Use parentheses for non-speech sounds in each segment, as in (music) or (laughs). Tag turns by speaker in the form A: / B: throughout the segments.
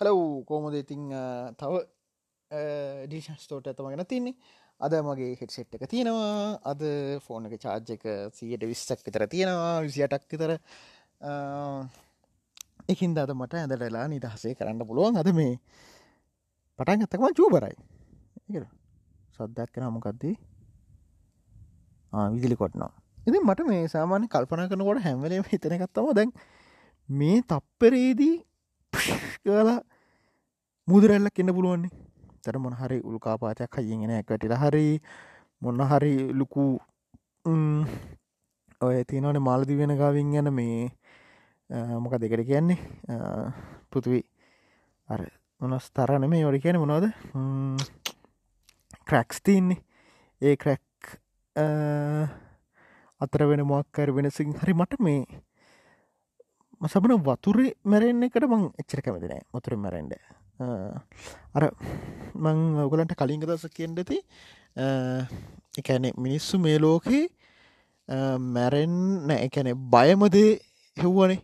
A: Hello කෝමද ඉතිං තව ඩිෂස්තෝට ඇතමගෙන තින්නේ අද මගේ හෙට්සෙට් එක තියෙනවා. අද ෆෝන එක චාර්ජ එක සියට විස්සක් විතර තියෙනවා විසියටක් විතර. එකින් දද මට ඇඳටලා නිදහසේ කරන්න පුළුවන්. අද මේ පටන් ඇත්තකම චූබරයි. සද්දක් කෙන මොකක්දී විදිලි කොටනවා. ඉතින් මට මේ සාමාන්‍ය කල්පන කරනකොට හැමලේ හිතනකත්තම දැන් මේ තප්පරේදී (laughs) කියලා මුදරැල්ලක් එන්න පුළුවන්නේ. තර මොන හරි උල්කාපාතයක් හයිගෙන ඇකටට හරි මොන්න හරි ලුකු ඔය තිනවන මාලදි වෙන ගාවින් ගැන මේ මොක දෙකට කියන්නේ? පෘතුවී අර මොනස් තරන මේ ඔඩි කියන මොනවද? ක්‍රැක්ස් තින්නේ ඒ ක්‍රැක් අතර වෙන මොක්කර වෙනසින් හරි මට මේ මසබන වතුරේ මැරෙන් එකට මං එච්චර කැමතිනෑ මතුර මැරෙන්ඩ අර මං ඔගලන්ට කලින්ග දස කියෙන්ඩති එකැනෙ මිනිස්සු මේ ලෝකයේ මැරෙන් එකැනෙ බයමදේ හෙව්වනේ.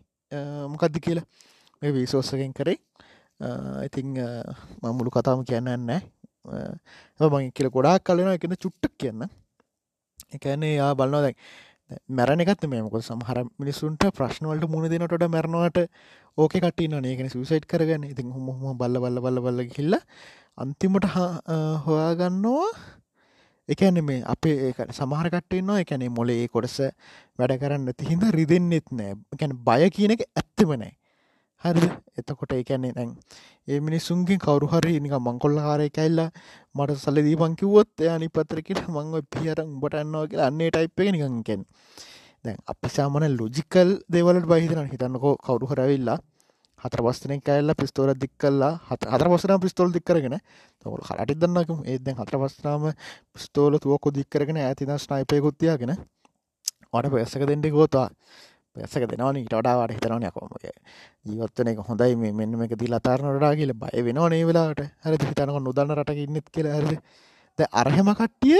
A: මොකක්ද කියලා? මේ වීසෝස්සකෙන් කරේ. ඉතිං මමුළු කතාම කියන්න නෑ. මං කියල ගොඩාක් කලෙන එකන චුට්ටක් කියන්න. එකන්නේ යා බලනවා දැන් මැරණ එකත් මේ මොක සමහර මිනිසුන්ට ප්‍රශ්නවලට මුණ දෙනට මැරණවාට ඕක කටන ඒකන සුසයිට් කරගන්න. ඉතින් හොම බල්ල බල්ල බල්ල බල්ල හිල්ල අන්තිමට හොයාගන්නවා. එකන මේ අපේ ඒක සමහර කට්ටෙන්න්නවා එකැනේ මොලේ කොටස වැඩ කරන්න තිහින්ද රිදෙන්න්නෙත් නෑ. එකැන බය කියන එක ඇත්තම නෑ. හරි. එතකොට එකන්නේ දැන් ඒ මිනිස්සුන්ගේ කවරු හරි නික මංකොල්ල හාරය කැල්ලා මට සල්ල දීපන් කිව්වොත් යනි පතරකට මංව පිහර උඹට අන්නවා කියලා අන්නේ ටයිප් එක නිකන්කෙන් දැන් අපි සාමන ලොජිකල් දේවලට බහිතන හිතන්නකෝ කවරු හරවෙල්ලා හතර පස්සන කෑල්ල පිස්තෝල දික් කල්ලා හතර පස්සන පිස්තෝල් දික්කරගෙන තවල හලටි දන්නකම ඒදැන් හතර පස්සනාම පිස්තෝල තුවකො දික්කරගෙන ඇතින ස්නයිපයකුත්තියාගෙන වඩ පස්සක දෙෙන්ඩෙ ගෝතා පැසක දෙනවන ඊට වඩාවට හිතනවන කොමගේ ජීවත්වන එක හොඳයි මේ මෙන්න එක දී ලතාරනටා කියල බය වෙනවා නේ වෙලාට හරි හිතනක නොදන්න රට ඉන්නෙත් කියල. හරි ද අරහෙම කට්ටිය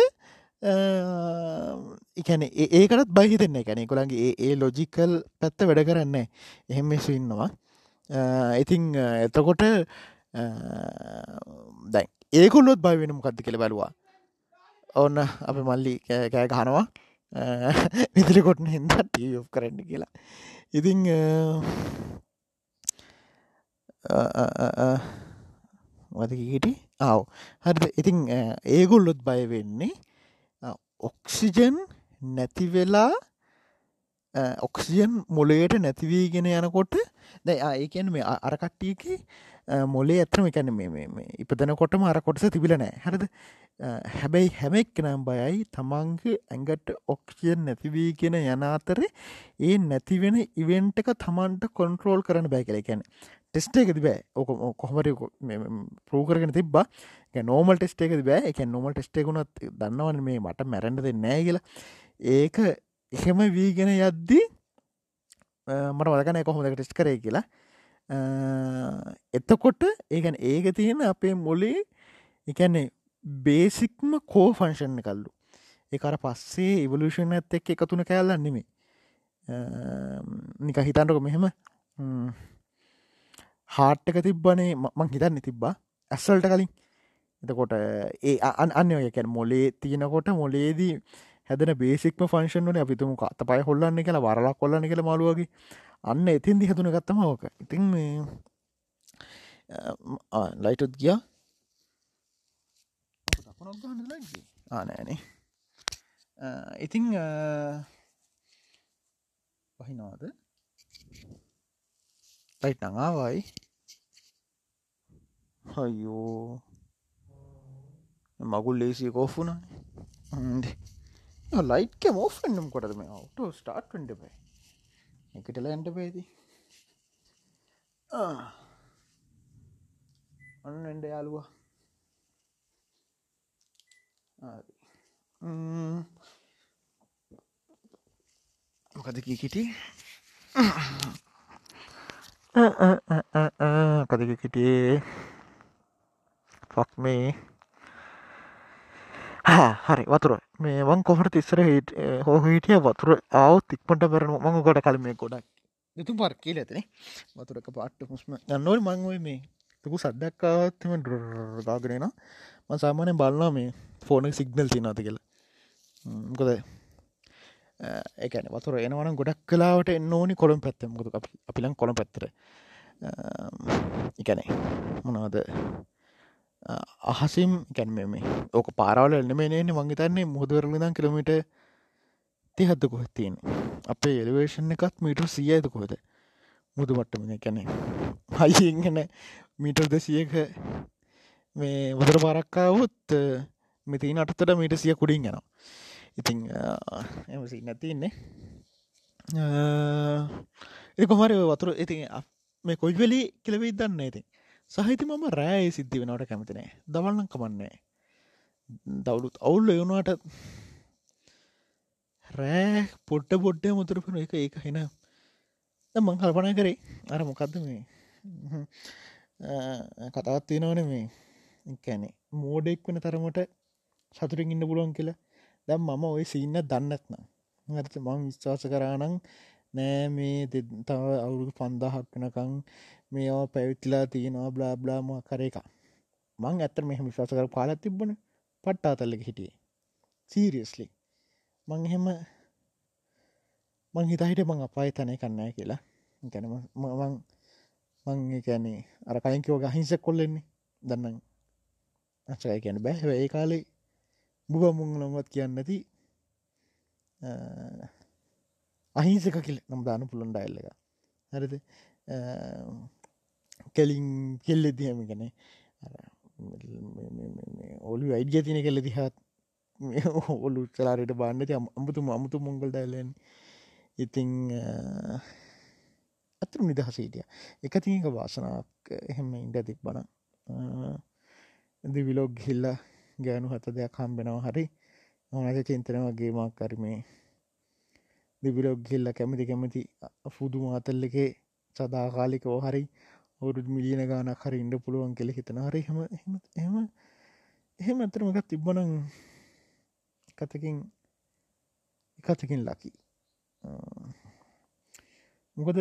A: එකන ඒකටත් බහිතෙන්න එකැනෙ කොළන්ගේ ඒ ලොජිකල් පැත්ත වැඩ කරන්න එහෙම මෙසු ඉන්නවා. ඉතිං එතකොට දැන් ඒකොල්ලොත් බයි වෙන මොකක්ද කියල බැලවා. ඔන්න අප මල්ලි කෑ ගහනවා. විදිලි කොටන හිද ටීෝ කරන්න කියලා. ඉතිං වදකිට ආව්. හරි ඉතිං ඒගොල්ලොත් බය වෙන්නේ ඔක්සිජන් නැතිවෙලා ඔක්සිජන් මොලේට නැතිවීගෙන යනකොට දැ ඒකන් මේ අරකට්ටියක මොලේ ඇතරම එකැන මේ ඉපදනකොටම අර කොටස තිබිලනෑ හරද? හැබැයි හැමෙක් නම් බයයි තමන්ගේ ඇඟට ඔක්සියන් නැතිවී කියෙන යන අතරේ ඒ නැතිවෙන ඉවෙන්ට එක තමන්ට කොන්ට්‍රෝල් කරන්න බෑ කල එකැන ටෙස්ට එකද බෑ. ඕක කොහමර පරූකරගෙන තිබ්බා. නෝමල් ටෙස්ට එකද බෑ. එක නොමල් ටෙස්ට එකුණත් දන්නවන මේ මට මැරැන්ඩද නෑ කියලා. ඒක එහෙම වීගෙන යද්දී මට වදකනය කොහොමද ටෙස්් කරේ කියලා. එතකොට ඒගැන ඒක තියෙන අපේ මොලේ එකන්නේ බේසික්ම කෝ ෆංශන්න කල්ලු ඒකර පස්සේ ඉවලූෂණ ඇත් එක් එකතුන කෑල්ලන්න නෙමේ නික හිතන්ටක මෙහෙම. හාට්ටක තිබ්බනේ මං හිතන්න තිබ්බා. ඇස්සල්ට කලින්. එතකොට ඒ අන්න ඔයකැන් මොලේ තියෙනකොට මොලේදී හැදන බේසික්ම ෆංශන්වන අපිතුම අත පය හොල්ලන්න කියලා වරලක් කොල්ලන්න කියල මලුවගේ අන්න එතින් දිහතුන ගත්තම ඕක. ඉතින් ලයිටුත් ගියා. ආනෑනේ ඉතිං පහිනවාද ලයිට් නඟාවයි හයෝ මගුල් ලේසිය කෝෆුන ලයිට්ක මෝෆෙන්නම් කොටද මේ? අවටෝ ස්ටාර්ට්ට බයි එකටල ඇන්ට පේති අන්න එන්ඩ යාලුවා මොකද කිකිටි කදක කිටියේ ෆක් මේ හරි. වතුර. මේ වන් කොහට තිස්සර හිට හෝ හිටිය වතුර ආවත් ඉක්මට බැරන මඟ ගොඩ කල මේ ගොඩක්. යුතු පර් කියල ඇතන වතුරක පාට්ට මුස්ම ගන්නවල් මංුව මේ තුකු සද්දක්කාත්ම ගාගෙනන ම සාමානය බලන්නා මේ ෆෝන සිගනල් තිනාති කියලා. මොකද එකන වතුර එනවන ගොඩක් කලාවට එන්නඕනි කොළම් පැත්තම ගොතු අපිලන් කොළ පැත්තර එකනේ මොනාද අහසිම් කැන්ම මේ ඕක පාරවල එන්නමේනේ මංගේතන්නේ මුහදවරලදම් කිලමිට තිහත්ද කොහත්තියෙන් අපේ එලිවේෂන් එකත් මීටර් සිය ඇත කොහද? මුදු මට්ටමන. කැනෙ හයිගෙන මීටර් දෙසියක මේ වදර පාරක්කාවුත් මෙතින් අටතට මීට සිය කුඩින් යනවා. ඉතිං එමසි නැතින්නේ එකොමරි වතුර ඉතින් මේ කොයි වෙලි කෙලවෙයි දන්න ඇති සහිති මම රෑ සිද්ධි වෙනවට කැමතිනේ දවල්නම් කමන්නේ දවුලුත් අවුල්ල එවුණට රෑ පොට්ට පොඩ්ඩ මුතුරපෙන එක ඒක හෙන මං කල්පන කරේ අර මොකක්ද මේ කතාවත් තියෙනවන මේ කැනෙ මෝඩෙක් වෙන තරමට සතුරින් ඉන්න පුළුවන් කියලා. දැම් මම ඔය සින්න දන්නත්න ඇත මං විශ්වාස කරානං නෑ මේ තව අවුරුදු පන්දාහක් වනකං මේවා පැවිත්ලා තියෙනවා බ්ලාබ්ලාම කර එක මං ඇත්තර මෙහම විශවාස කර පාලත් තිබ්බන. පට්ටාතල්ලක හිටියේ. සීරියස්ලි මං එහෙම මං හිතහිට මං අපාය තනය කන්නෑ කියලා. ගැනම මං මං කැනේ අර කයින්කෝ ගහිංසක් කොල්ලෙන්නේ. දන්න අචය කියන බැහැ ඒ කාලේ බුව මුංලොමත් කියන්න ඇති අහිංසක කියල නම් දාන පුළොන් ඩයිල්ල එක. හරිද? කෙලින් කෙල්ලෙ දිහම ගැන ඔලු අයිඩිය තින කෙල්ල දිහත් ඔලු චලාරයට බාන්නති අමුතුම අමුතු මොංගල් ඩයිලෙන් ඉතිං අතුරු නිදහසීටිය එක තික වාසනාවක් එහෙම ඉඩ තිබ්බන දිවිලෝග් හිල්ලා ගෑනු හත දෙයක් හම්බෙනව හරි ඕනද චින්තන වගේ මක් කරමේ දිබිරොග් ගිල්ල කැමති කැමති ෆුදු මාතල්ල එකේ සදාකාලිකෝ හරි ඔවුරුත් මිලියන ගානක් හරි ඉන්ඩ පුළුවන් කෙළ හිතන හරි හම එම එහෙම ඇතරමකත් තිබ්බන කතකින් එකතකින් ලකි මොකද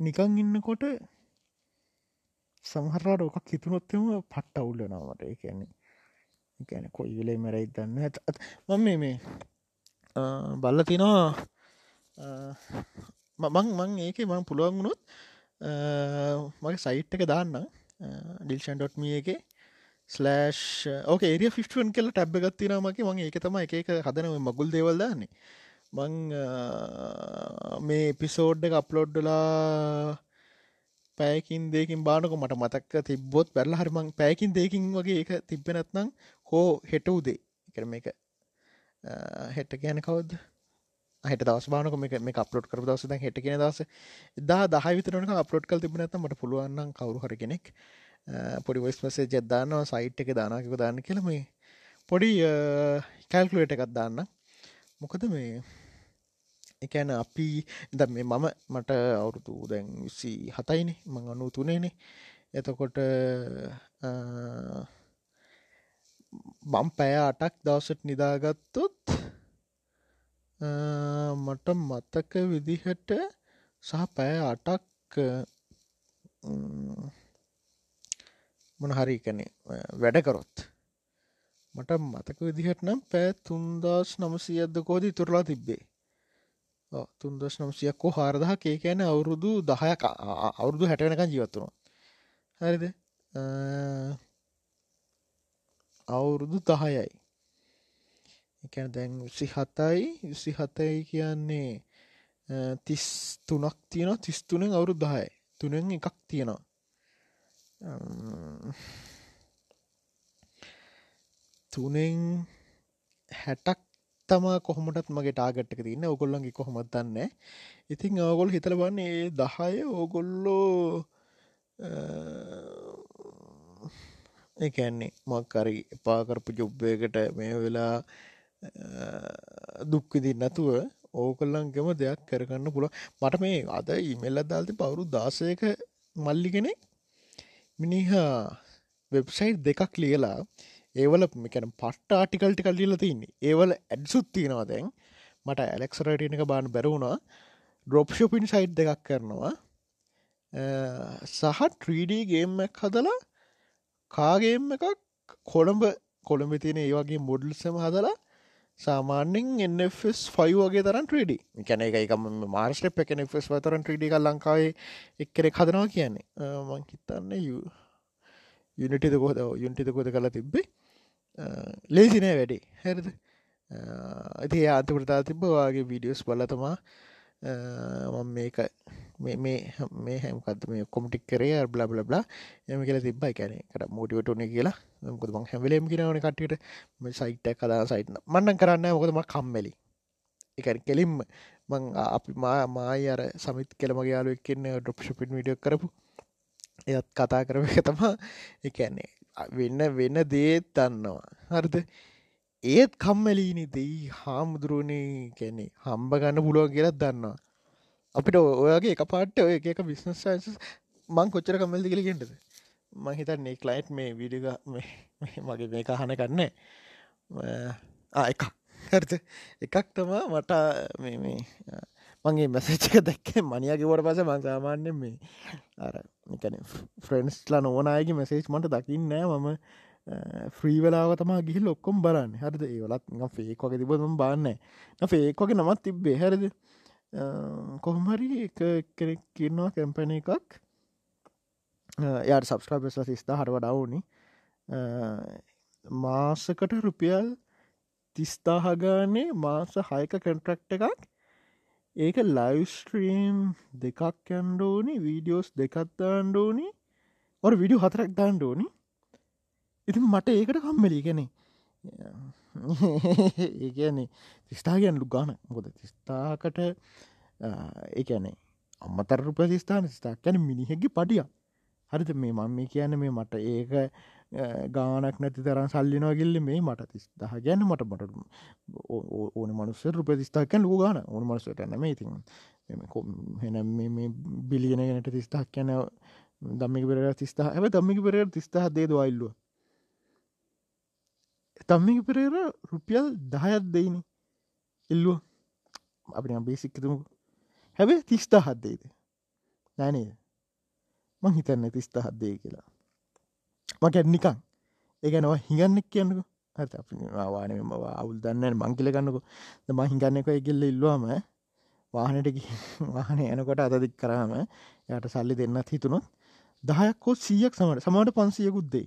A: නිකං ඉන්නකොට සමහරට ඕකක් හිතුනොත්තම පට්ට අවුල්ලනවට ඒ කියන්නේ ගැන කොයි වෙලේ මැරයි දන්න ඇත් මම මේ මේ බල්ල තිනවා මං මං ඒක මං පුළුවන් වුණොත් මගේ සයිට් එක දාන්න ඩිල්ෂන්.මිය එක ස්ලෑෂ් ඕක ඒරිය ෆිස්ටුවන් කෙල ටැබ් ගත්තින මගේ. මගේ ඒක තම එක හදනව මගුල් දේවල්දාන්නේ මං මේ පිසෝඩ් එක අප්ලෝඩ්ඩලා පෑකින් දෙකින් බානක මට මතක්ක තිබ්බොත් පැල්ල හරිමං පෑකින් දෙකින් වගේ එක තිබෙනත්නම් හෝ හෙට උදේ. කරම එක හෙට කියන කවද හට දස් බානක මේ අපලෝට් කර දවස හෙට කියෙන දස දා දහ විතරනක අපලෝට් කල් තිබනත මට පුළුවන්න්න කවරු හර කෙනෙක් පොඩි වොස් මසේ ජෙදදාන්නවා සයිට් එක දානකක දාන්න කියලම පොඩි කැල්කුලේට එකත් දාන්න මොකද මේ එකන අපි ද මේ මම මට අවුරුදු දැන් විසි හතයිනේ මං අනු තුනේනේ එතකොට මම් පැය අටක් දවසට නිදාගත්තොත් මට මත්තක විදිහට සහ පැය අටක් මොන හරි කනේ වැඩකරොත් මට මතක විදිහට නම් පෑ තුන්දස් නමසියද්ද කෝද තුරලා තිබ්බේ. තුන්දස් නම්සියක්කෝ හාරදහ කේකෑන අවුරුදු දහයක් අවුරුදු හැටනක ජීවත්තුනවා හරිද? අවුරුදු දහයයි. එකැන දැන් විසි හතයි විසි හතයි කියන්නේ තිස් තුනක් තියෙන තිස්තුනෙන් අවුරු දහය තුනෙන් එකක් තියෙනවා. තුනෙන් හැටක් තමා කොහොමටත් මගේ ටාගට්ක තින්න ඔගොල්ලන්ගේ කොහොමත් දන්න? ඉතින් ඕගොල් හිතල වන්නේ ඒ දහය ඕගොල්ලෝ එකන්නේ මක්කරි එපාකරපු ජොබ්බයකට මේ වෙලා දුක්විදින් නැතුව ඕකල්ලන්ගම දෙයක් කරගන්න පුළ මට මේ අද ඉමෙල්ල දාල්ති පවුරු දාසයක මල්ලි කෙනෙක් මිනිහා වෙබ්සයිට් දෙකක් ලියලා ඒවල මෙකැන පට්ට ආටිකල්ටි කල්ලිල තින්නේ ඒවල ඇඩ්සුත් තියෙනවා දැන්. මට ඇලෙක්සරටනක බාන බැරවුණා ඩ්‍රොප්ෂොපින් සයිට් දෙකක් කරනවා. සහ 3D ගේම්මක් හදලා කාගේම් එකක් කොළඹ කොළඹ තියෙන ඒ වගේ මොඩල්සම හදලා සාමාන්‍යෙන් එස් ෆයි වගේ තරන් ්‍රඩ කැන එකම මාර්ෂප එක ස් වතරන් ්‍රඩ කල් ලංකාවේ එක්කෙනෙ හදනවා කියන්නේ. මං හිතන්න යුනිටිද කොහද යුන්ටිත කොද කලා තිබ්බේ? ලේසිනෑ වැඩේ. හැරද? ඇති අතපරතා තිබ වගේ වීඩියෝස් බලතමා. මේක මේ මේ හැමකත් මේ කොමටික් කරේ බ්ල බල බ්ලා එම කියල තිබයි කැන කට මෝටිවටන කියලා. මොකද මං හැවලේම් කියෙනවන කටට මේ සයිට කදා සයිටන මන්නන් කරන්න මොකදම කම්මැලි. එක කෙලින්ම මං අපි මා මායි අර සමිත් කෙළමගේ යාලු එක්කන්න ඩොප්ෂපින් විඩියෝ කරපු. එයත් කතා කරව එක තමා එකන්නේ වෙන්න වෙන්න දේත් දන්නවා. හරිද? ඒත් කම්මැලීනි දෙයි හාමුදුරුවනේ කැනෙ හම්බ ගන්න පුළුවන් කියලත් දන්නවා. අපිට ඔයගේ එක පාට්ට ඔය එක බිස්නස් මං කොච්චර කමල්දි කලගෙන්ටද මහිතන්නේ කලයිට් මේ විඩිග මගේ මේ අහන කන්න එකක්. හරත එකක් තමා මට මේ මගේ මැසච්ක දැක්ක මනියකිවට පස මං සාමාන්‍යෙන් මේ අර එකන ෆ්‍රෙන්ස්ලා නොවනයගේ මැසේජ් මට දකින්නෑ මම ෆ්‍රීවලාව තමා ගිහි ලොක්කොම් බලන්න. හරිද? ඒවලත් ෆේක් වගේ තිබතුම් බාන්න ෆේක් වගේ නමත් තිබ්බේ. හැරද? කොහොමරි එක කෙනෙක් කියන්නවා කැම්පන එකක්. යාට සබස්ක්‍රයිබස්ල සිස්ථා හර වඩවුනි මාසකට රුපියල් තිස්ථාහගානේ මාස හයක කැන්ට්‍රක්ට එකක් ඒක ලයිස්ට්‍රීම් දෙකක් කැන්ඩෝනි වීඩියෝස් දෙකත්දාන්ඩෝනි ඔර විඩියෝ හතරක් දාන්ඩෝනි ඉතින් මට ඒකට කම්මලි. කෙනෙ (laughs) ඒගැනේ තිස්ථාගයන් ලු ගාන. මොකද තිස්ථාකට ඒකැනේ අම්මතර රුපසිස්ථාන ස්ථා කැන මිනිහෙකි පටිය හරිත මේ මං මේ කියන්න මේ මට ඒක ගානක් නැති තරම් සල්ලිනවාගිල්ල මේ මට තිස් දහ ගැන්න මට මට ඕන මනුස්ස රුපතිස්ථාකැන් ලූ ගාන ඕන මනුසට නැම ඉතින් හෙන මේ බිලියන ගැනට තිස්ථක් කියැන දම්මික පෙර තිස්ථා ඇව දම්මික පෙරර තිස්ථහ දේ දවයිල්ලුව තම්මික පෙරේර රුපියල් දහයත් දෙයිනි. ඉල්ලුව අපි බේසික්කතුමු හැබේ තිස්ථා හත්දේද නෑනේද මං හිතන්න තිස්ථ හත්දේ කියලා. මකැත් නිකං ඒගැනවා හිඟන්නෙක් කියන්නක. හත වාන අවුල් දන්න මංකිල ගන්නක. ම හිඟන්නක ඉගෙල්ල ඉල්ලවාම වාහනට (laughs) වාහන එනකොට අතදික් කරාම යට සල්ලි දෙන්නත් හිතුනොත් දහයක්කෝ සීයක් සමට සමට පන්සියකුද්දේ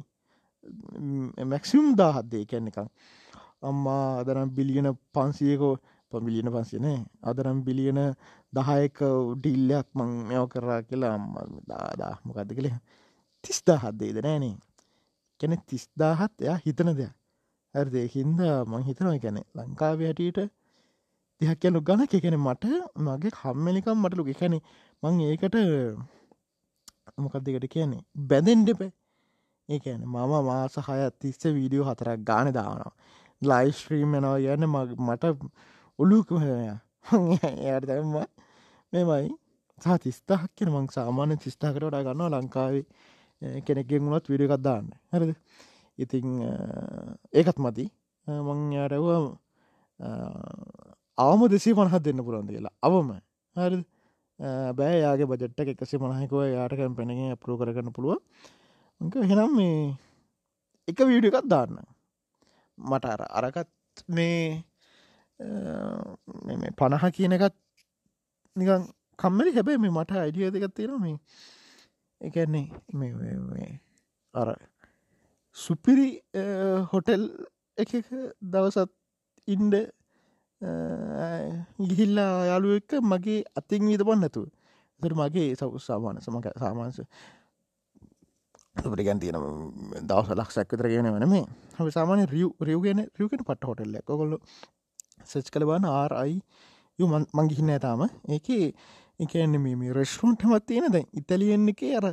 A: මැක්සිම් දාහත්දේ කැන්නෙකං අම්මා අදනම් බිලියන පන්සියකෝ පමිලියන පන්සිනේ අදනම් බිලියන දහයක ඩිල්ලයක් මං මෙව කරා කියලා අම්ම දාදා මොකක්ද කළේ තිස්දාහත්දේද නෑනේ කැනෙ තිස්දාහත් එයා හිතන දෙයක්. ඇරදේ හින්ද මං හිතනවා කැනෙ ලංකාව හැටියට දෙයක් කියනු ගන කෙන මට මගේ කම්මලිකම් මටලු එකැනෙ මං ඒකට මොකක්දකට කියන්නේ? බැඳෙන්ඩපෑ ඒකන මම මාස හයත් තිස්ස වීඩියෝ හතරක් ගාන දානවා. ලයිස්ට්‍රීම් එනවා යන්න මට ඔලුකුහය එයට දැම්ම මෙමයි. සහ තිස්ථාක් කියන මං සාමාන්‍ය තිස්ථාකට වඩා ගන්නවා ලංකාවේ කෙනෙක්ගෙන් වුණත් විඩියකත් දාන්න. හරිද? ඉතිං ඒකත් මති මං යාරව අවම දෙසේ පණහත් දෙන්න පුළන්ද කියලා. අවම. හරි බෑ යාගේ බජට්ට එකසේ මනහකුව යාටකම් පැනගේ අපරෝ කරගන්න පුළුව හෙනම් මේ එක වීඩිය එකත් දාන්න. මට අර අරකත් මේ පණහ කියන එකත් නිකන් කම්මලි. හැබැයි මේ මට අයිඩිය දෙකත් තියෙන මේ එකන්නේ අර සුපිරි හොටෙල් එක දවසත් ඉන්ඩ ගිහිල්ලා යාලු එක්ක මගේ අතින් විත පන්න නැතුව. තර මගේ සව් සාමාන සමක සාමාන්ස ගැන් තියන දවස ලක්ෂක් විතර ගෙන වන මේ හ සාමාන රියව් රියවගෙන රියවකට පට හොටල්ල කොල්ල සච් කළ බාන ආරයි යු මංගිහින්න ඇතාම ඒක එකන්න මේ රෙස්ටරුන්ට මත් තියෙන දැන් ඉතලියෙන් එක අර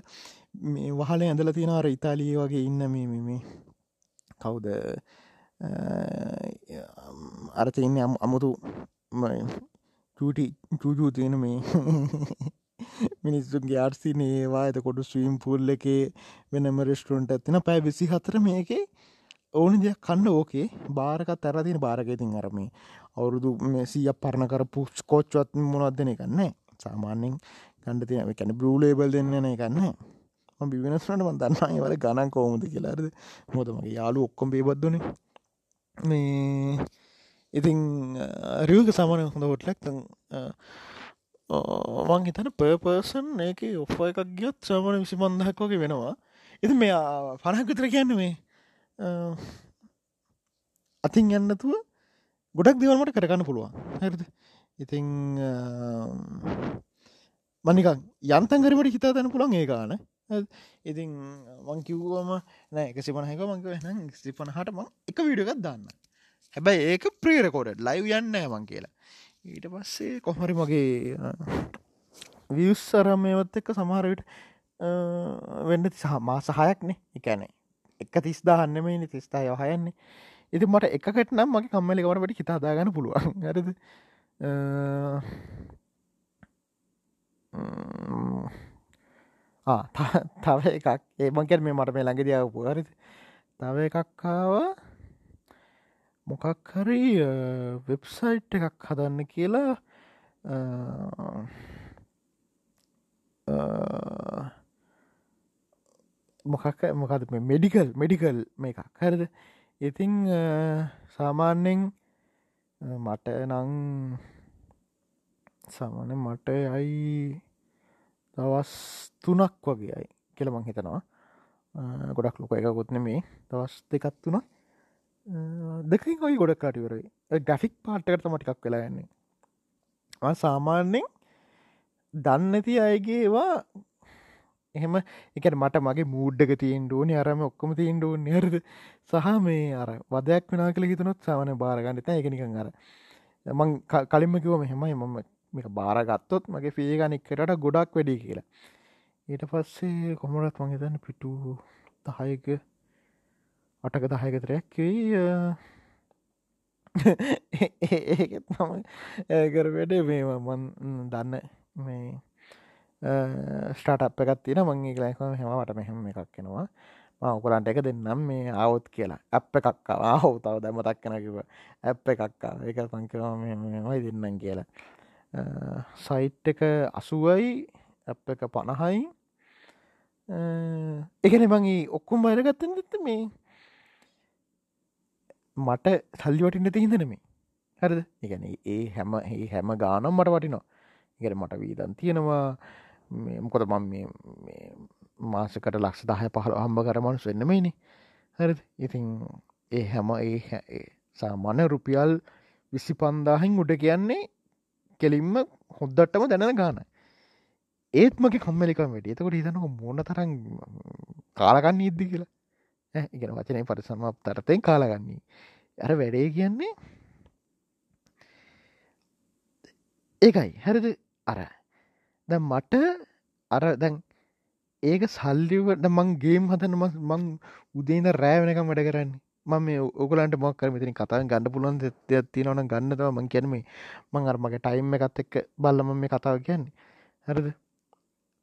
A: මේ වහල ඇඳල තියෙනවාර ඉතාලිය වගේ ඉන්න මේ මේ කවුද? අරත ඉන්න අමුතු චූටි චූජූ තියෙන මේ (laughs) මිනිස්සුන්ගේ ආර්සි ඒවා. ඇත කොඩු ස්වීම් පුල්ල එක වෙනම රෙස්ටරුන්ට ඇතින පැ විසි හතර මේකේ ඕන දෙයක් කන්න ඕකේ. බාරකත් ඇරදින බාරගතින් අරමේ අවුරුදු මේසිය පරණ කර පුස් කෝච්චුවත් මොනොත්දන එකන්නේ සාමාන්‍යෙන් කණ්ඩ තියන කැන බ්‍රලේබල් දෙන්නන එකන්න බිවෙනස්නට ම දන්න වල ගණන් කෝමුද කියලාද මොතමගේ යාලු ඔක්කොම් බේබද්දන මේ ඉතින් රියක සමන හොඳ හොටලක් මං හිතන පර්පර්සන් ඒක ඔෆ එකක් ගියොත් සමන විසි පන්දහක් වගේ වෙනවා. ඉති මෙයා පණහකතර කියන්න මේ අතින් යන්නතුව ගොඩක් දෙවල්මට කරගන්න පුළුවන්. හැරද? ඉතිං මනිකන් යන්තන්ගරමට හිතා තැන පුළන් ඒ ගාන. ඉතින් මංකිව්වම නෑ එක සිපනහක මංක නම් සිපන හට මං එක විඩියගත් දන්න. හැබැයි ඒක ප්‍රේරකෝඩ ලයිව් යන්න මං කියලා. ඊට පස්සේ කොහමරි මගේ වියස්සරමයවත් එක්ක සමහරවිට වෙන්න සහ මා සහයක්නේ එකැනේ එක තිස්දාහන්න මේ තිස්ථා යහයන්නේ ඉති මට එකකට නම් මගේ කම්මලි ගවනට හිතාදාගන්න පුළුවන්. ඇරද තව එකක් ඒමකැර මේ මට මේ ළඟ දියාව පුහරිද තව එකක්කාව මොකක් හරි වෙබ්සයිට් එකක් හදන්න කියලා මොකක් මොකද මේ මෙඩිකල් මෙඩිකල් මේ එකක් හරිද ඉතිං සාමාන්‍යෙන් මට නං සාමාන්‍ය මට අයි දවස් තුනක් වගේයි කෙළමං හිතනවා. ගොඩක් ලොක එකකුත්න මේ දවස් දෙකත් තුන දෙකින් ඔයි ගොඩක් කාටිවරයි ග්‍රෆික් පාට්ටකට මටිකක් වෙලාගන්නේ සාමාන්‍යෙන් දන්නති අයගේවා එහෙම. එක මට මගේ මූඩ්ඩක තියෙන් ඩෝන අරම ඔක්කොම තියෙන් ඩෝ නිරද සහ මේ අර වදයක් වෙන කළ හිතනොත් සමන බාරගන්නත එකනිකං අර මං කලින්ම කිව මෙහෙමයි මම මේක බාරගත්තොත් මගේ ෆේගනික්කට ගොඩක් වැඩි කියලා. ඊට පස්සේ කොමරත් මංහිතන්න පිටු දහයක අටක දහයකතරයක් (laughs) ඒත් මම ඒකර වැඩ මේ මන් දන්න මේ ස්ටාට් එකත් තින මංගේ ලයිකම හෙමට මෙහෙම එකක් කෙනවා ඔකුලන්ට එක දෙන්නම් මේ අවුත් කියලා. අප එකක්කා හෝ තව දැම තක්කනකිව ඇප් එකක්කා එක පංකවමයි දෙන්නම් කියලා. සයිට් එක අසුවයි ඇප් එක පණහයි එකන මගේ ඔක්කුම් බයරගත්තන දෙත්ත මේ මට සල්ලිවටින්න තිහිදනමේ හරිද? එකන ඒ හැම ඒ හැම ගානම් මට වටිනවා. ඉගට මට වීදන් තියෙනවා. මොකොද මම මාසකට ලක්ෂ දහය පහළ හම්බ කරමනුස් වෙන්නමයිනි හරි ඉතින් ඒ හැම ඒ සාමාන්‍ය රුපියල් විසි පන්දාහින් උඩ කියන්නේ කෙලින්ම හොද්දටම දැන ගාන ඒත් මගේ කම්මලිකම් වැඩ. එතකොට හිතනක මොන තරම් කාලගන්න ඉද්දි කියලා. ඉගෙන වචනය පරිසම තරතයෙන් කාලගන්නේ ඇර වැඩේ කියන්නේ ඒකයි. හැරද? අර. දැ මට අර දැන් ඒක සල්ලිවට මං ගේම් හතන මං උදේන රෑ වෙනකම් වැඩ කරන්නේ. මම ඔගලන්ට මොක්කර මෙතිනි කතා ගන්න පුලුවන් දෙයක් තියෙනවන ගන්නතව මං කියනම මං අර්මගේ ටයිම් එකත් එක්ක බල්ලම මේ කතාව කියන්නේ. හරද?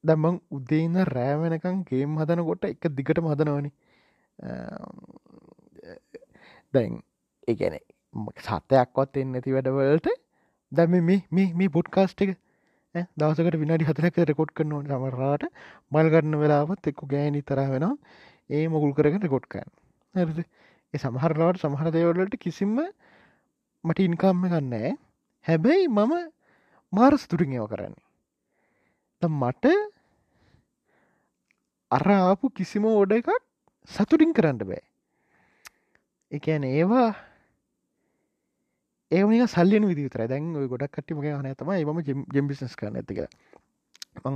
A: දැම්මං උදේන්න රෑ වෙනකම් ගේම් හදන කොට එක දිගට මදනවනි දැන් ඒගැන සතයක්වත් එන්න ඇති වැඩවලට දැම මේ මේ පොඩ්කාස්ට එක දවසකට විනාඩි හතරක රෙකොඩ් කරන සමරාට මල්ගන්න වෙලාවත් එක්කු ගෑනි තර වෙන ඒ මොකුල් කරගෙන රෙකොඩ්කන් ඇරද ඒ සමහරලාවට සමහර දේවලට කිසිම්ම මට ඉන්කම්ම ගන්නෑ හැබැයි මම මාරස් තුරින් ඒව කරන්නේ. මට අරආපු කිසිම ඕඩ එකක් සතුටින් කරන්න බෑ. එකන ඒවා ඒමනික සල්ලියන විදිතර දැන් ඔය ගොඩක් කට්ටිමක හන තම ඒම ජෙම්බිසස් කරන ඇතික මං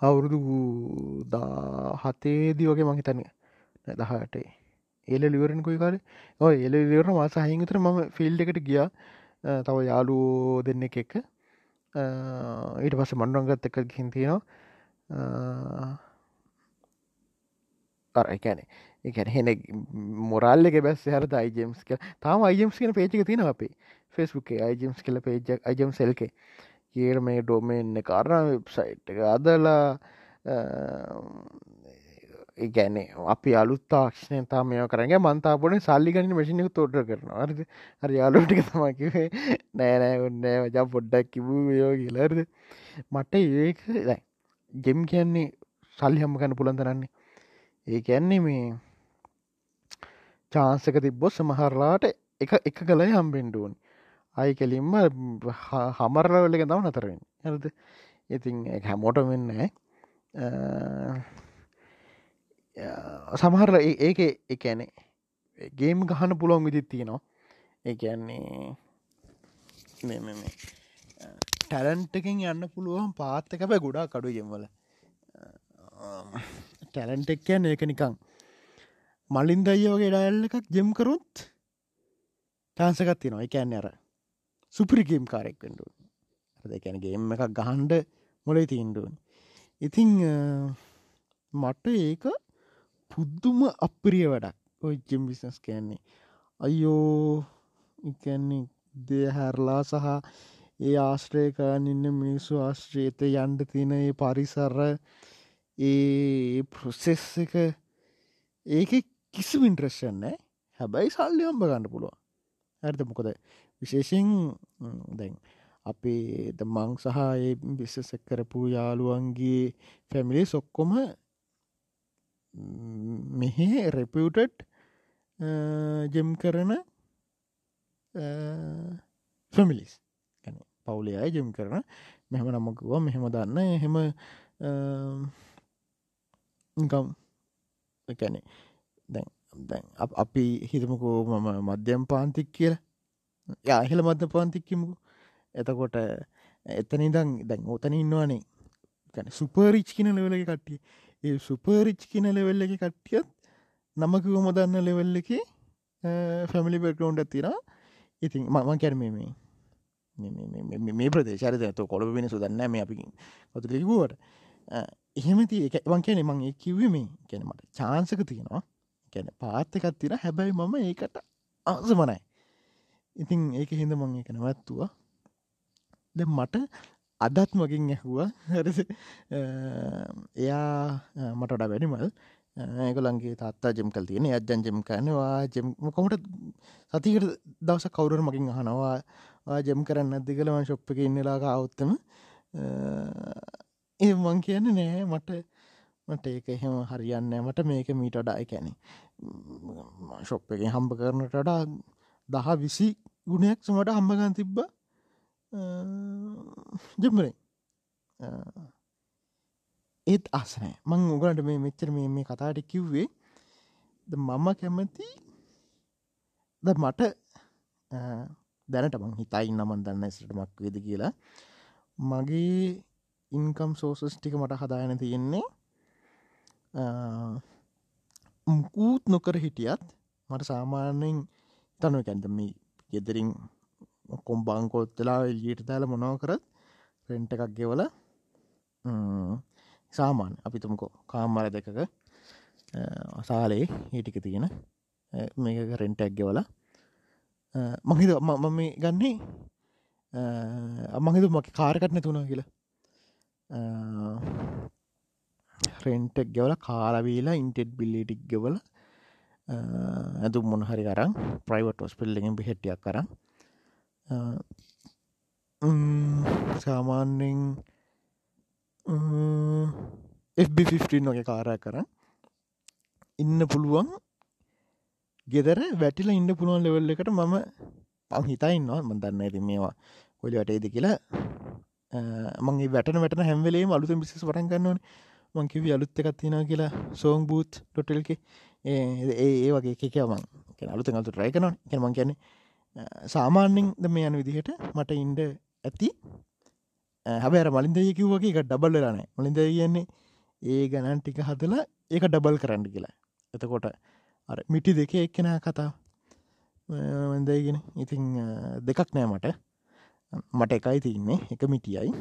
A: අවුරුදු දා හතේදී වගේ මහිතන්න දහටේ එල ලිවරෙන් කොයි කාල? ඔය එල ලිවර මාස හහිතර මම ෆිල්් එකට ගියා. තව යාලු දෙන්න එක එක ඊට පස මණ්ඩුවන්ගත් එක හින්තිනවා අර එකැනේ එකැන හෙන මොරල්ල එක බැස් හර අයිජම්ස් කල තාම අයිජම්ස් කියන පේචික තින අපේ? ෆෙස්බුකේ අයිජම්ස් කල පේජක් අජම් සෙල්කේ කියර මේ ඩොමෙන්න්න කාරණ වෙබ්සයිට් එක අදලා ගැන අපි අලුත් තාක්ෂණය තාම මේ කරගේ මන්තාපොන සල්ලිගන්න මසිනක තෝට කරන අරද හර යාලුටික තමකිවේ නෑනෑ ඔන්නෑ වජා පොඩ්ඩක් කිවූ යෝ කියලරද මට ඒක ගෙම් කියන්නේ සල්ලි හම්ම කන්න පුළන් තරන්නේ ඒ කියන්නේ මේ චාන්සක තිබ්බොත් සමහරලාට එක එක කළයි හම්බෙන්ඩුවන් අයි කෙලින්ම හමරලවල්ල එක තම නතරෙන් ඇරද ඉතින් හැමෝට වෙන්න සමහර ඒක එකැනේ ගේම් ගහන පුළොන් විදිත් තියෙනවා. ඒන්නේ ටැලන්ටකින් යන්න පුළුවන් පාත්තක බෑ ගොඩා කඩු ගෙම්වල ටැලන්ටෙක් කියන්න ඒක නිකං මලින් දයියෝගේ ඩැල්ල එකක් ජෙම්කරුත් ටාන්සකත් තිනවා එකන්න අර සුපරිගේම් කාරෙක් වෙන්ඩුවන් දෙකැනගේම් එකක් ගහන්ඩ මොලේ තීන්ඩුවන් ඉතිං මට ඒක පුද්දුම අප්‍රිය වැඩක්. ඔය ජෙම් බිස්නස් කියන්නේ. අයියෝ ඉකන්නේ දෙහැරලා සහ ඒ ආශ්‍රයකාන් ඉන්න මිනිස්සු ආශ්‍රේත යන්ඩ තින ඒ පරිසර ඒ ප්‍රොසෙස් එක ඒක කිසි වින්ට්‍රශ්යන්නෑ හැබැයි සල්ලි හම්බ ගන්න පුළුව ඇර්ත මොකද විශේෂෙන් දැන් අපේ ද මං සහ ඒ බිස්සසක් කරපු යාළුවන්ගේ ෆැමිලි සොක්කොම මෙහෙ රෙපියටඩ් ජෙම් කරන ෆමිලිස් ගැන පවුලේ අය ජෙම් කරන. මෙහම නමකුව මෙහෙම දන්න එහෙම ගම් කැනෙ දැන් දැන් අපි හිතමකෝ මම මධ්‍යම් පාන්තික් කියල. යාහෙල මධ්‍ය පාන්තික්කිමකු එතකොට එතනිදං දැන් ඕතන ඉන්නවානේ. ගැන සුපරිච් කියන ලෙවලගේ කට්ටිය. ඒ සුපරිච් කියන ලෙවෙල්ල එක කට්ටියත් නමකිවම දන්න ලෙවෙල්ල එක ෆැමිලි බෙක්ටෝන්ට තිර ඉතින් මම කැරම මේ මේ ප්‍රදේශර ත කොළ වෙන සුදන්න මේ අපි කොතු ලිකුවට එහෙමති එක වන් කියන මං ඒ කිවීමේ කැනමට චාන්සක තියෙනවා. කැන පාත්තකත් තින හැබැයි මම ඒකට අසමනයි ඉතින් ඒක හිද මං එක නැවැත්තුවා. ද මට අදත් මගින් ඇහුව. එයා මටඩ වැඩිමල් ඒකලන්ගේ තාත්තා ජෙම් කල් තියෙන අජ්ජන් ජෙම් කරනවා ජෙම් කොමට සතිකට දවස කවුරුර මකින් අහනවා. ජෙම් කරන්න ඇදදි කලම ශොප්ප එක ඉන්නලාක අවුත්තම ඒ මං කියන්න නෑ. මට මට ඒක එහෙම හරියන්න මට මේක මීට ඩයි කැනෙ ශොප් එක හම්බ කරනටඩා දහ විසි ගුණයක් සමට හම්බගන් තිබ්බා ජම්බරේ ඒත් අසනෑ මං උගලට මේ මෙච්චර මේ මේ කතාට කිව්වේ. ද මම කැමති ද මට දැනට මං හිතයි නමන් දන්න ස්ට මක් වේද කියලා. මගේ ඉන්කම් සෝසස් ටික මට හදායන තියෙන්නේ මුකූත් නොකර හිටියත් මට සාමාන්‍යයෙන් තනුව කැන්තම ගෙදරින් ඔක්කොම් බංකොත්තලා එලියට දාල මොනව කරත් රෙන්ට එකක් ගෙවල සාමාන්. අපිතුමකෝ කාම්මර දෙකක සාලේ හිටික තියෙන මේක රෙන්ටක් ගෙවල. මහිද මම මේ ගන්නේ අමහිද මක කාරකටන තුනා කියලා. රෙන්ටක් ගෙවල කාලවීලා ඉන්ටෙඩ් බිල්ලිටික් ගෙවල ඇතු මොනහරි කරම් ප්‍රයිවට් ඔස්පිල්ලෙන් බිහෙටියක් කරම් සාමාන්‍යෙන් FB15 වගේ කාරය කරන්න ඉන්න පුළුවන්. ගෙදර වැටිල ඉන්න පුළුවන් ලෙවල් එකට මම පං හිතයින්නවා මදන්න ඇති මේවා කොලි වටේද කියලා. මගේ වැටන වැටන හැම්වෙලේ අලුත බිසි පටන් ගන්නවන මංකිවි අලුත් එකත් තිෙන කියලා. සෝන් බූත් ටොටල්ක ඒ ඒ වගේ එකකමන් අලුත අලතු ට්‍රයි කන කෙනමං කියැනෙ සාමාන්‍යෙන් ද මේ යන විදිහට මට ඉන්ඩ ඇති හැබැර මලින්දය කිව්වගේ එක ඩබල් ලන මලින්ද කියන්නේ ඒ ගණන් ටික හදලා ඒක ඩබල් කරන්න කියලා. එතකොට අර මිටි දෙක එක්කෙන කතා වදගෙන ඉතිං දෙකක් නෑ මට. මට එකයි තියන්නේ එක මිටියයි.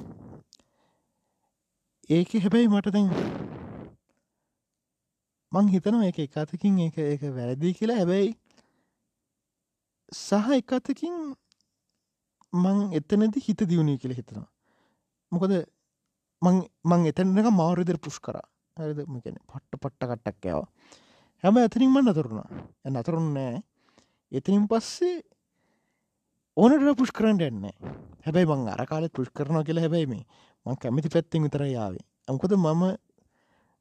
A: ඒක හැබැයි මට දැන් මං හිතනවා එක එකතකින් එක එක වැරදි කියලා. හැබැයි සහ එකතකින් මං එතනදි හිත දියුණී කියල හිතනවා. මොකද මං එතැනක මාරුදර පුෂ් කර. හරිද? මකැන පට්ට පට්ට කට්ටක් යව හැම ඇතනින්ම නතුරුණා නතරුන් නෑ එතනින් පස්සේ ඕනට පුෂ් කරන්න එන්න හැබැයි මං අර කාලෙත් පුෂ් කරනවා කියලා හැබැයි මේ මං කැමති පැත්තිෙන් විතර යාවේ අංකොද මම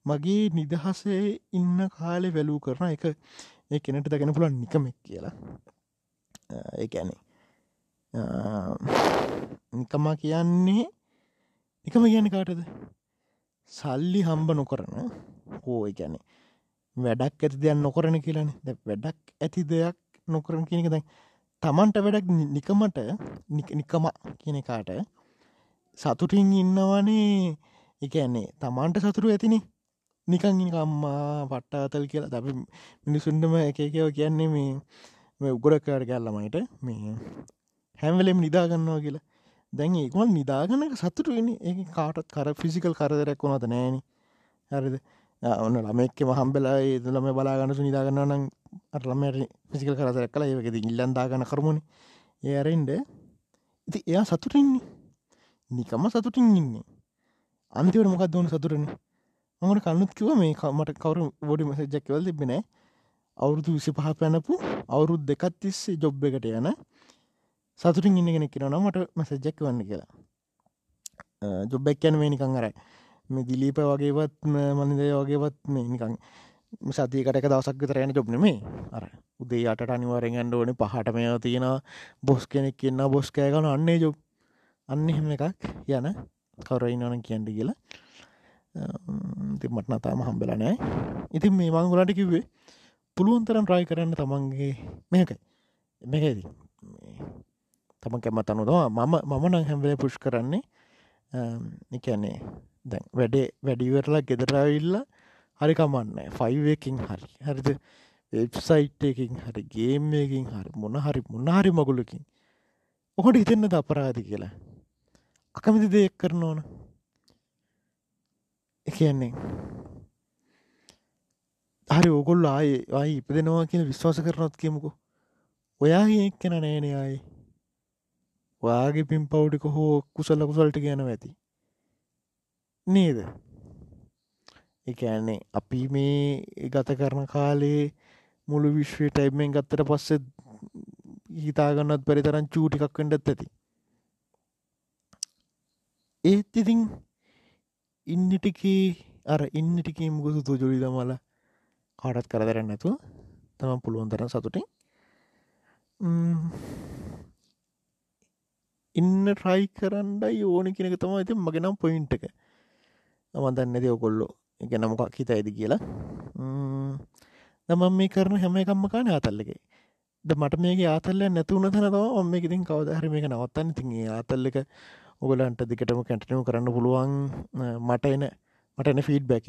A: මගේ නිදහසේ ඉන්න කාලෙ වැලූ කරන එක ඒ කෙනට දැගෙන පුළන් නිකමෙක් කියලා. ඒඇනේ නිකමා කියන්නේ නිකම කියන කාටද? සල්ලි හම්බ නොකරන හෝ ගැන වැඩක් ඇති දෙයක් නොකරන කියලන. වැඩක් ඇති දෙයක් නොකරන කියනක දැන් තමන්ට වැඩක් නිකමට නිකම කියන කාට සතුටින් ඉන්නවනේ. එකන්නේ තමන්ට සතුරු ඇතිනි. නිකං අම්මා පට්ටාතල් කියලා. ද මිනිසුන්ටම එකකව කියන්නේ මේ මේ උගොඩක්කාට කැල්ලමයිට මේ හැම්වලෙම නිදාගන්නවා කියලා. දැන් ඒකොල් නිදාගන්නක සතුටුවෙන ඒ කාටත් කර ෆිසිකල් කරදරැක් වුණද නෑන. හරිද? ඔන්න ළමෙක්ක මහම්බෙලා ඒදලම බලාගන්නසු නිදාගන්න නම් අරලමට ෆිසිකල් කරදරක් කලා ඒකද ඉල්ලන්දාගන්න කරමුණ ඒ අරෙන්ඩ ඉති එයා සතුටින්නේ නිකම සතුටින් ඉන්නේ. අන්තිවට මොකක් දවන සතුරන මට කන්නුත් කිව මේ මට කවරු බොඩි මසජැක්වල් තිබෙන අවුරුදු විසි පහ පැනපු අවුරුද් දෙකත් තිස්සේ ජොබ් එකට යන සතුටින් ඉන්න කෙනෙක් කියෙන මට මැසජ්ජක් වන්න කියලා. ජොබ්බැක් යන මේ නිකං අරයි මේ දිලීප වගේවත් මනිදය වගේවත් මේ නිකං සතිකට දවසක් විතරයන ජොබ්න මේ අර උදේ අට අනිවාරෙන් ඇන්ඩ ඕන පහට මේ තියෙන බොස් කෙනෙක් කියන්න බොස් කෑගන අන්නේ ජොබ් අන්න එහෙම එකක් යන කවරයි නොන කියන්ඩ කියලා. ති මට නතාම හම්බෙලා නෑ. ඉතින් මේ මංගුලට කිව්වේ පුළුවන්තරම් රයි කරන්න තමන්ගේ මේකයි. මේකදී තම කැමත් අනුදවා මම මම නං හැම්වලේ පුෂ් කරන්නේ එකන්නේ දැන් වැඩේ වැඩිවරලා ගෙදරවිල්ල හරි කමන්න ෆයිවකින් හරි. හරිද? වෙබ්සයිට් එකින් හරි ගේම්යකින් හරි මොන හරි මොන්න හරි මගුලකින්. ඔහොට හිතෙන්න ද අපරාධ කියලා? අකමිති දෙයක් කරන ඕන එකන්නේ හරි ඕගොල්ල ආය ආයි ඉපදෙනවා කියන විශ්වාස කරනොත් කියමුකු. ඔයා එක් කෙන නෑනයයි වාගේ පින් පව්ටික හෝ කුසල්ල කුසල්ට ගැනව ඇති. නේද? එකන්නේ අපි මේ ගත කරන කාලේ මුළු විශ්වය ටයිම්මෙන් ගත්තට පස්සෙ හිතාගන්නත් පරි තරන් චූටිකක් කඩත් ඇති. ඒත් ඉතින් ඉන්නටිකේ අර ඉන්නටිකේ මුගසු තු ජොලිද මල කාටත් කරදරන්න නැතුව තම පුළුවන් තරන් සතුටින් ඉන්න ට්‍රයි කරන්නයි ඕන කෙනෙක තම ඇති මගෙනම් පොයින්ට එක. මදන්නද ඔකොල්ලො එක නමකක් හිත ඇද කියලා. දමම් මේ කරන හැම එකම්ම කාන ආතල්ලක ද මට මේක ආතල්ල නැතුවන තන තම ඔම්ම ඉතින් කවදහර මේක නවත්තන්න. තිගේ ආතල්ල එක ඔගලන්ට දිකටම කැටනම කරන්න පුළුවන් මට එන මට එන ෆීඩ් බැක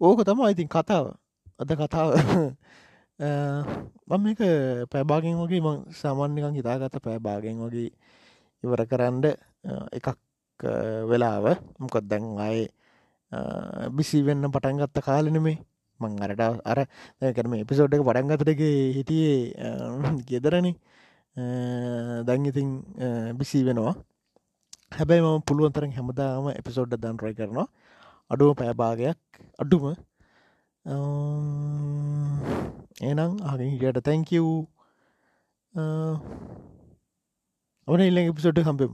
A: ඕක තම ඉතින් කතාව. අද කතාව. මම එක පැබාගෙන් වගේ ම සාමාන්‍යකන් හිතාගත පැබාගෙන් වගේ ඉවර කරන්ඩ එකක් වෙලාව. මොකොත් දැන් අය බිසි වෙන්න පටන්ගත්ත කාලනෙමේ මං අරට අර කරම එපිසෝඩ් එක පටන්ගතටක හිටියේ (laughs) ගෙදරණ දැන් ඉතින් බිසි වෙනවා. හැබැයි මම පුළුවන්තරන් හැමදාම එපිසෝඩ්ඩ දන්රයි කරනවා. අඩුව පෑභාගයක් අඩුම. එනම් අගින් හිටියට තැංකව් ඔන ඉල්ල එපිසොඩ් හම්බෙම්.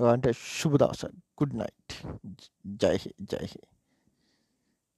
A: වාන්ට ශුභදවස කුඩ්නයිට් ජයහි ජයහි